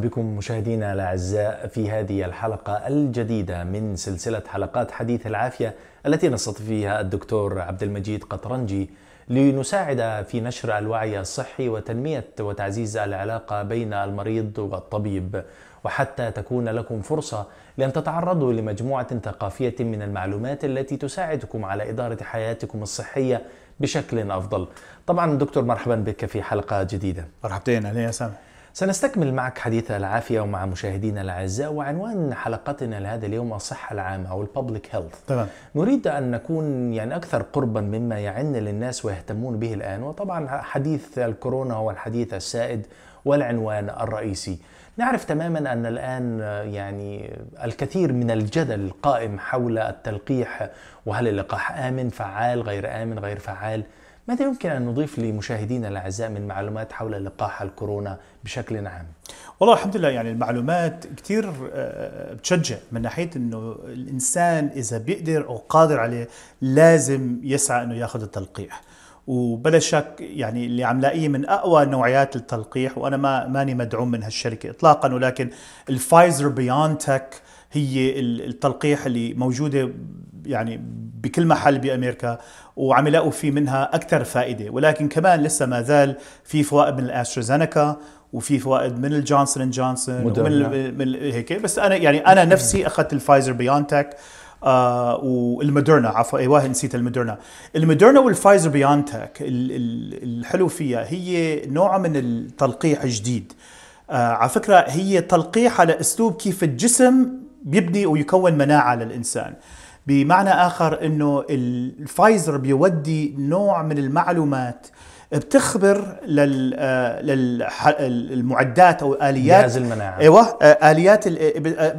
بكم مشاهدينا الأعزاء في هذه الحلقة الجديدة من سلسلة حلقات حديث العافية التي نستضيف فيها الدكتور عبد المجيد قطرنجي لنساعد في نشر الوعي الصحي وتنمية وتعزيز العلاقة بين المريض والطبيب وحتى تكون لكم فرصة لأن تتعرضوا لمجموعة ثقافية من المعلومات التي تساعدكم على إدارة حياتكم الصحية بشكل أفضل. طبعا دكتور مرحبا بك في حلقة جديدة. مرحبتين أهلا يا سامح. سنستكمل معك حديث العافية ومع مشاهدينا الأعزاء وعنوان حلقتنا لهذا اليوم الصحة العامة أو الببليك هيلث. تمام. نريد أن نكون يعني أكثر قربا مما يعن للناس ويهتمون به الآن وطبعا حديث الكورونا هو الحديث السائد والعنوان الرئيسي. نعرف تماما أن الآن يعني الكثير من الجدل قائم حول التلقيح وهل اللقاح آمن فعال غير آمن غير فعال. ماذا يمكن أن نضيف لمشاهدينا الأعزاء من معلومات حول لقاح الكورونا بشكل عام؟ والله الحمد لله يعني المعلومات كثير بتشجع من ناحية إنه الإنسان إذا بيقدر أو قادر عليه لازم يسعى إنه ياخذ التلقيح وبلا شك يعني اللي عم لاقيه من أقوى نوعيات التلقيح وأنا ما ماني مدعوم من هالشركة اطلاقا ولكن الفايزر بيون تك هي التلقيح اللي موجودة يعني بكل محل بأمريكا وعم يلاقوا في منها أكثر فائدة. ولكن كمان لسه ما زال في فوائد من الأسترازينيكا وفي فوائد من ال Johnson and Johnson ومن من هيك. بس أنا يعني أنا نفسي أخذت ال Pfizer BioNTech آه وال Moderna عفوا أيوه نسيت ال Moderna ال Moderna وال Pfizer BioNTech الحلو فيها هي نوع من التلقيح جديد. آه على فكرة هي تلقيح على أسلوب كيف الجسم بيبني ويكون مناعة للإنسان. بمعنى آخر إنه الفايزر بيودي نوع من المعلومات بتخبر لل للمعدات أو آليات. جهاز المناعة. أيوه آليات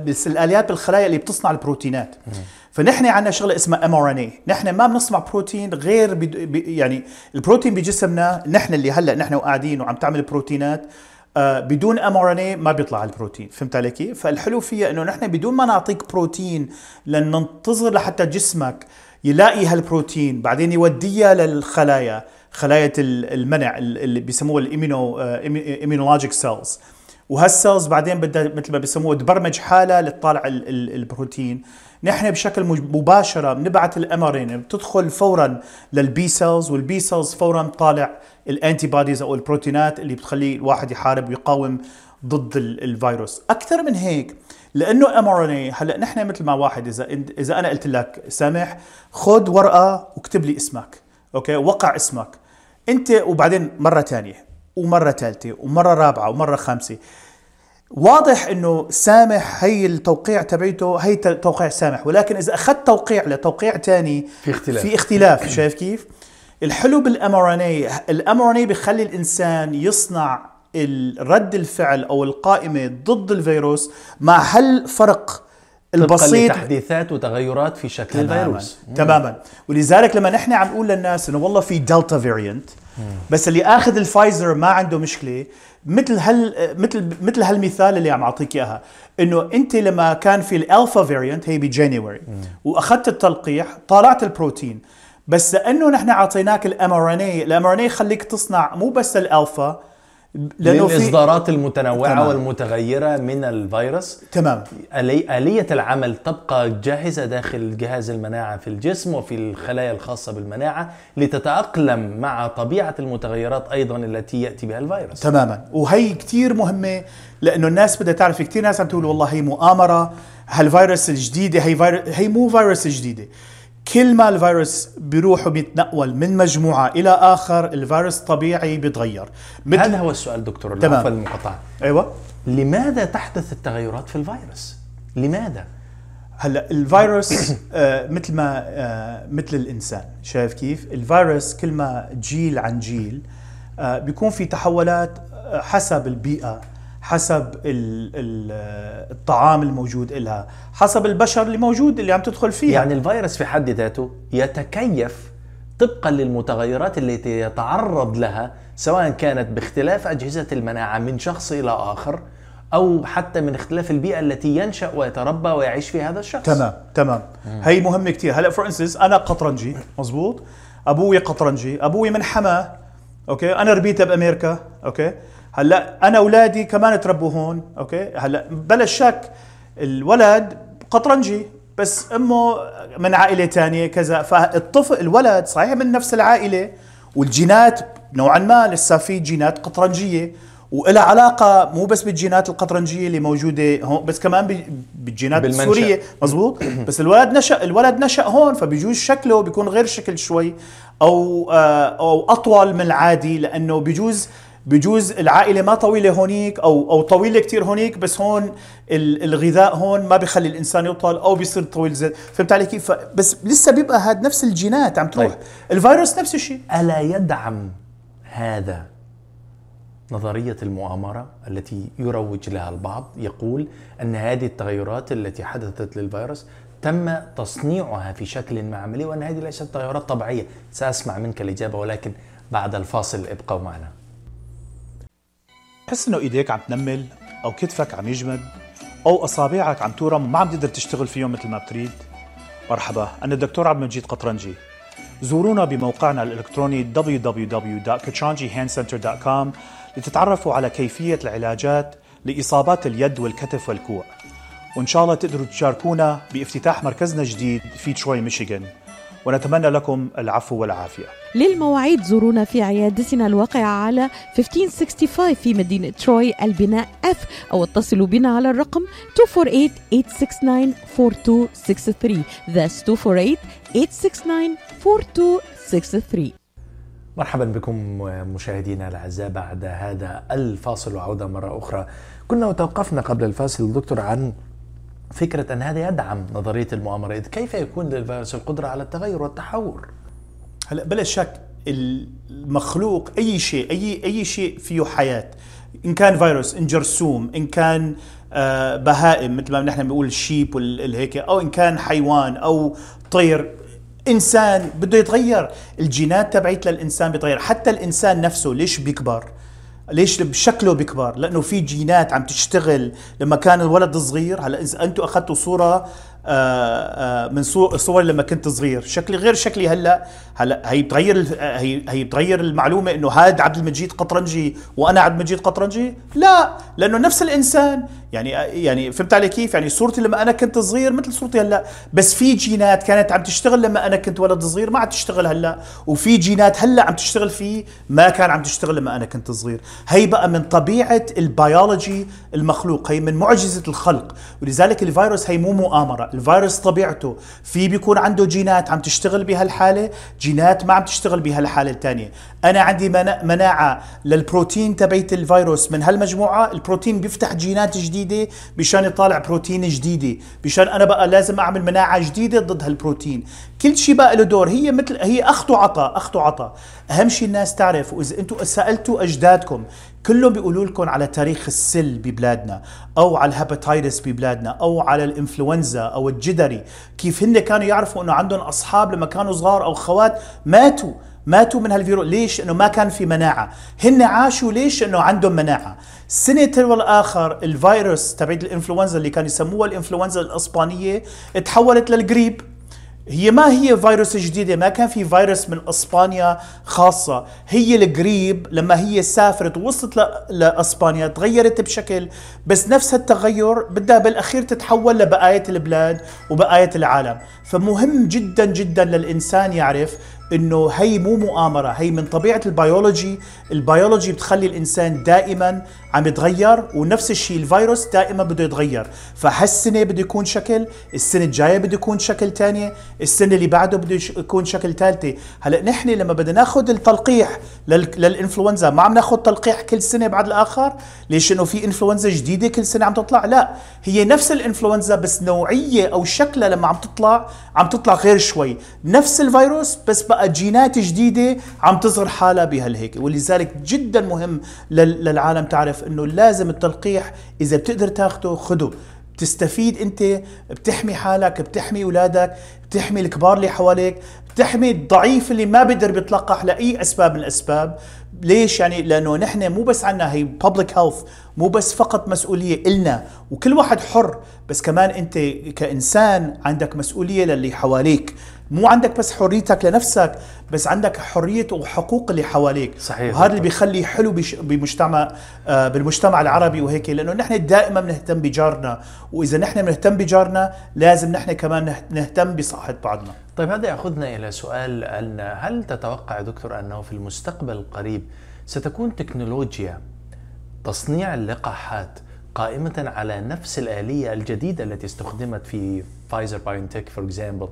بس الآليات بالخلايا اللي بتصنع البروتينات. فنحن عندنا شغلة اسمها mRNA نحن ما بنصنع بروتين غير. يعني البروتين بجسمنا نحن اللي هلأ نحن وقاعدين وعم تعمل بروتينات آه بدون mRNA ما بيطلع البروتين. فهمت علي كيف؟ فالحلو فيها إنه نحن بدون ما نعطيك بروتين لن ننتظر لحتى جسمك يلاقي هالبروتين بعدين يوديها للخلايا خلايا المناعة اللي بيسموها ال immuno immunologic cells وهال cells بعدين بدها مثل ما بيسموها تبرمج حالها لتطالع البروتين. نحن بشكل مباشرة بنبعث ال mRNA بتدخل فورا لل B cells وال B cells فورا طالع ال antibodies أو البروتينات اللي بتخلي الواحد يحارب ويقاوم ضد الفيروس أكثر من هيك لأنه mRNA هلأ نحن مثل ما واحد إذا إذا أنا قلت لك سامح خذ ورقة واكتب لي اسمك okay؟ وقع اسمك. أنت وبعدين مرة ثانية ومرة ثالثه ومرة رابعة ومرة خامسة. واضح إنه سامح هي التوقيع تبعته هي توقيع سامح. ولكن إذا أخذت توقيع لتوقيع ثاني في اختلاف. في اختلاف. شايف كيف؟ الحلو بالام ار ان اي الام ار ان اي بيخلي الإنسان يصنع رد الفعل أو القائمة ضد الفيروس مع هالفرق البسيط. تحديثات وتغيرات في شكل تماماً الفيروس تماما. ولذلك لما نحن عم نقول للناس إنه والله في Delta variant بس اللي آخذ الفايزر ما عنده مشكلة مثل هال مثل مثل هالمثال اللي عم أعطيك إياها إنه أنت لما كان في ال Alpha variant هي ب January وأخذت التلقيح طالعت البروتين بس لأنه نحن أعطيناك الام ار ان اي الام ار ان اي يخليك تصنع مو بس الألفا لأنه الإصدارات المتنوعة تمام. والمتغيرة من الفيروس. تمام. آلي آلية العمل تبقى جاهزة داخل جهاز المناعة في الجسم وفي الخلايا الخاصة بالمناعة لتتأقلم مع طبيعة المتغيرات أيضا التي يأتي بها الفيروس. تماما. وهي كثير مهمة لأنه الناس بدها تعرف كثير ناس عم تقول والله هي مؤامرة هالفيروس الجديدة هي فيروس هي مو فيروس جديدة. كل ما الفيروس بيروح وبيتنقل من مجموعة إلى آخر الفيروس طبيعي بيتغير. مثل هذا هو السؤال دكتور العفو المقاطعة أيوة. لماذا تحدث التغيرات في الفيروس؟ لماذا؟ هلأ الفيروس آه مثل ما آه مثل الإنسان شايف كيف؟ الفيروس كل ما جيل عن جيل آه بيكون في تحولات حسب البيئة حسب ال ال الطعام الموجود لها حسب البشر اللي موجود اللي عم تدخل فيها. يعني الفيروس في حد ذاته يتكيف طبقا للمتغيرات التي يتعرض لها سواء كانت باختلاف أجهزة المناعة من شخص إلى آخر أو حتى من اختلاف البيئة التي ينشأ ويتربى ويعيش في هذا الشخص. تمام تمام. مم. هي مهمة كثير هلأ for instance أنا قطرنجي مزبوط؟ أبوي قطرنجي أبوي من حما okay؟ أنا ربيتها بأمريكا okay؟ هلا أنا اولادي كمان تربوا هون okay؟ هلا بلا شك الولد قطرنجي بس امه من عائلة ثانية كذا فالطفل الولد صحيح من نفس العائلة والجينات نوعا ما لسه في جينات قطرنجية وإلها علاقة مو بس بالجينات القطرنجية اللي موجودة هون بس كمان بالجينات بالمنشأ. السورية. مزبوط بس الولد نشأ الولد نشأ هون فبيجوز شكله بيكون غير شكل شوي أو آه، أو أطول من العادي لأنه بيجوز بجوز العائلة ما طويلة هونيك أو أو طويلة كتير هونيك بس هون الغذاء هون ما بيخلي الإنسان يطول أو بيصير طويل زي فهمت علي كيف؟ بس لسه بيبقى هاد نفس الجينات عم تروح. طيب. الفيروس نفس الشيء. ألا يدعم هذا نظرية المؤامرة التي يروج لها البعض؟ يقول أن هذه التغيرات التي حدثت للفيروس تم تصنيعها في شكل معملي وأن هذه ليست تغيرات طبيعية. سأسمع منك الإجابة ولكن بعد الفاصل ابقوا معنا. تحس إنه إيديك عم تنمل أو كتفك عم يجمد أو أصابعك عم تورم وما عم تقدر تشتغل فيهم مثل ما بتريد؟ مرحبا أنا الدكتور عبد المجيد قطرنجي. زورونا بموقعنا الإلكتروني www.kachanjihandcenter.com لتتعرفوا على كيفية العلاجات لإصابات اليد والكتف والكوع. وإن شاء الله تقدروا تشاركونا بافتتاح مركزنا الجديد في تروي ميشيغان. ونتمنى لكم العفو والعافية. للمواعيد زورونا في عيادتنا الواقعة على 1565 في مدينة تروي البناء F أو اتصلوا بنا على الرقم 248-869-4263 That's 248-869-4263 مرحبا بكم مشاهدينا الأعزاء بعد هذا الفاصل وعودة مرة أخرى. كنا توقفنا قبل الفاصل دكتور عن فكرة أن هذا يدعم نظرية المؤامرة كيف يكون للفيروس القدرة على التغير والتحور؟ هلا بلا شك المخلوق أي شيء أي أي شيء فيه حياة. إن كان فيروس إن جرثوم إن كان آه، بهائم مثل ما نحن بنقول الشيب والهيك أو إن كان حيوان أو طير إنسان بده يتغير. الجينات تبعت للإنسان بيتغير. حتى الإنسان نفسه ليش بيكبر؟ ليش؟ بشكله بيكبر لأنه في جينات عم تشتغل لما كان الولد صغير. هلا إذا أنتم أخذتوا صورة آه، آه، من صور لما كنت صغير. شكلي غير شكلي هلأ. هلأ هي بتغير هي هي بتغير المعلومة إنه هاد عبد المجيد قطرنجي وأنا عبد المجيد قطرنجي؟ لا لأنه نفس الإنسان. يعني يعني فهمت علي كيف؟ يعني صورتي لما أنا كنت صغير مثل صورتي هلأ. بس في جينات كانت عم تشتغل لما أنا كنت ولد صغير ما عم تشتغل هلأ. وفي جينات هلأ عم تشتغل فيه ما كان عم تشتغل لما أنا كنت صغير. هي بقى من طبيعة البيولوجي المخلوق هي من معجزة الخلق. ولذلك الفيروس هي مو مؤامرة الفيروس طبيعته. في بيكون عنده جينات عم تشتغل بهالحالة جينات ما عم تشتغل بهالحالة الثانية أنا عندي مناعة للبروتين تبعت الفيروس. من هالمجموعة البروتين بيفتح جينات جديدة. مشان يطالع بروتين جديدة مشان أنا بقى لازم أعمل مناعة جديدة ضد هالبروتين. كل شيء بقى له دور هي مثل هي اخذ وعطاء اخذ وعطاء أهم شيء الناس تعرف وإذا أنتم سألتوا أجدادكم كلهم بيقولوا لكم على تاريخ السل ببلادنا أو على ال hepatitis ببلادنا أو على الإنفلونزا أو الجدري. كيف هن كانوا يعرفوا إنه عندهم أصحاب لما كانوا صغار أو خوات ماتوا. ماتوا من هالفيروس ليش؟ إنه ما كان في مناعة. هن عاشوا ليش؟ إنه عندهم مناعة. سنة تلو الآخر الفيروس تبعت الإنفلونزا اللي كانوا يسموها الإنفلونزا الإسبانية تحولت للجريب هي ما هي فيروس جديدة ما كان في فيروس من إسبانيا خاصة. هي القريب لما هي سافرت ووصلت لإسبانيا تغيرت بشكل بس نفس التغير بدها بالأخير تتحول لبقاية البلاد وبقاية العالم. فمهم جدا جدا للإنسان يعرف إنه هي مو مؤامرة هي من طبيعة ال biology ال biology بتخلي الإنسان دائما عم يتغير ونفس الشيء الفيروس دائما بده يتغير. فهالسنة بده يكون شكل السنة الجاية بده يكون شكل ثانية السنة اللي بعده بده يكون شكل ثالثه هلأ نحن لما بدنا ناخذ التلقيح للإنفلونزا ما عم ناخذ تلقيح كل سنة بعد الآخر؟ ليش إنه في إنفلونزا جديدة كل سنة عم تطلع؟ لا هي نفس الإنفلونزا بس نوعية أو شكلها لما عم تطلع عم تطلع غير شوي. نفس الفيروس بس بقى جينات جديدة عم تظهر حالها بهالهيك ولذلك جدا مهم للعالم تعرف إنه لازم التلقيح إذا بتقدر تاخده خده. بتستفيد أنت بتحمي حالك بتحمي أولادك بتحمي الكبار اللي حواليك بتحمي الضعيف اللي ما بيقدر بيتلقح لأي أسباب من الأسباب. ليش؟ يعني لأنه نحن مو بس عنا هي بابليك هيلث مو بس فقط مسؤولية إلنا وكل واحد حر بس كمان أنت كإنسان عندك مسؤولية للي حواليك. مو عندك بس حريتك لنفسك بس عندك حرية وحقوق اللي حواليك. صحيح. وهذا اللي بيخلي حلو بش- بمجتمع آه، بالمجتمع العربي وهيك لأنه نحن دائما بنهتم بجارنا. وإذا نحن بنهتم بجارنا لازم نحن كمان نه- نهتم بصحة بعضنا. طيب هذا يأخذنا إلى سؤال ان هل تتوقع دكتور أنه في المستقبل القريب ستكون تكنولوجيا تصنيع اللقاحات قائمة على نفس الآلية الجديدة التي استخدمت في Pfizer BioNTech for example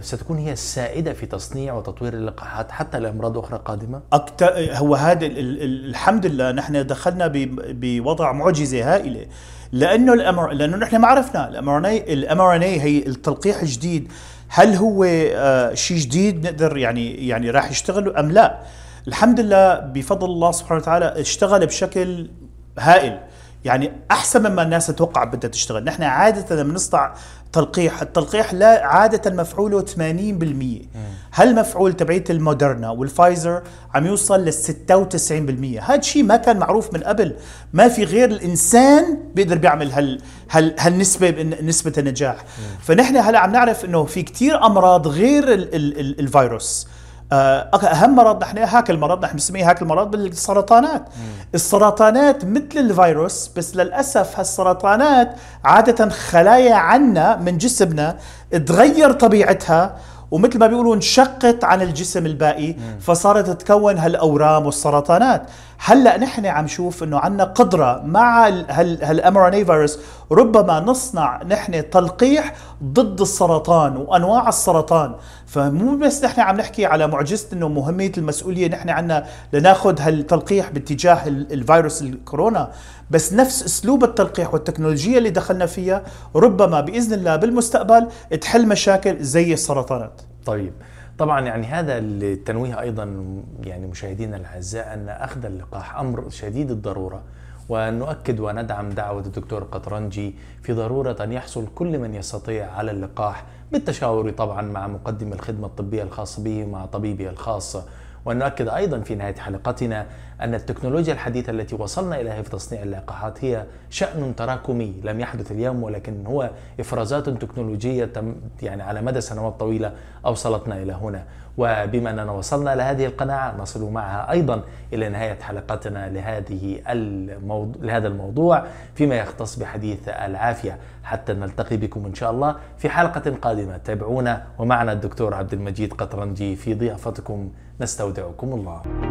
ستكون هي السائدة في تصنيع وتطوير اللقاحات حتى لأمراض أخرى قادمة؟ أكتر هو هذا ال- ال- الحمد لله نحن دخلنا بوضع معجزة هائلة. لأنه ال mR لأنه نحن ما عرفنا. ال mRNA هي التلقيح الجديد. هل هو آه شيء جديد نقدر يعني يعني راح يشتغل أم لا؟ الحمد لله بفضل الله سبحانه وتعالى اشتغل بشكل هائل. يعني أحسن مما الناس تتوقع بدها تشتغل. نحن عادة بنصنع تلقيح التلقيح لا عادة مفعوله 80% هالمفعول تبعيت المودرنا والفايزر عم يوصل لل 96% هذا شيء ما كان معروف من قبل. ما في غير الإنسان بيقدر بيعمل هال هال هالنسبة نسبة النجاح. فنحن هلأ عم نعرف إنه في كتير أمراض غير ال ال ال الفيروس. أهم مرض نحن هاك المرض نحن بنسميه هاك المرض بالسرطانات. السرطانات مثل الفيروس بس للأسف هالسرطانات عادة خلايا عنا من جسمنا تغير طبيعتها ومثل ما بيقولوا انشقت عن الجسم الباقي فصارت تتكون هالأورام والسرطانات. هلأ نحن عم نشوف إنه عندنا قدرة مع هالام ار ان اي فيروس ربما نصنع نحن تلقيح ضد السرطان وأنواع السرطان. فمو بس نحن عم نحكي على معجزة إنه مهمية المسؤولية نحن عنا لناخذ هالتلقيح باتجاه ال- الفيروس الكورونا بس نفس أسلوب التلقيح والتكنولوجيا اللي دخلنا فيها ربما بإذن الله بالمستقبل تحل مشاكل زي السرطانات. طيب طبعا يعني هذا التنويه أيضا يعني مشاهدينا الأعزاء أن أخذ اللقاح أمر شديد الضرورة ونؤكد وندعم دعوة الدكتور قطرنجي في ضرورة أن يحصل كل من يستطيع على اللقاح بالتشاور طبعا مع مقدم الخدمة الطبية الخاص به مع طبيبه الخاص. ونؤكد أيضا في نهاية حلقتنا أن التكنولوجيا الحديثة التي وصلنا إليها في تصنيع اللقاحات هي شأن تراكمي لم يحدث اليوم ولكن هو إفرازات تكنولوجية تم يعني على مدى سنوات طويلة أوصلتنا إلى هنا. وبما أننا وصلنا لهذه القناعة نصل معها أيضا إلى نهاية حلقتنا لهذه الموضوع لهذا الموضوع فيما يختص بحديث العافية. حتى نلتقي بكم إن شاء الله في حلقة قادمة. تابعونا ومعنا الدكتور عبد المجيد قطرنجي في ضيافتكم. نستودعكم الله.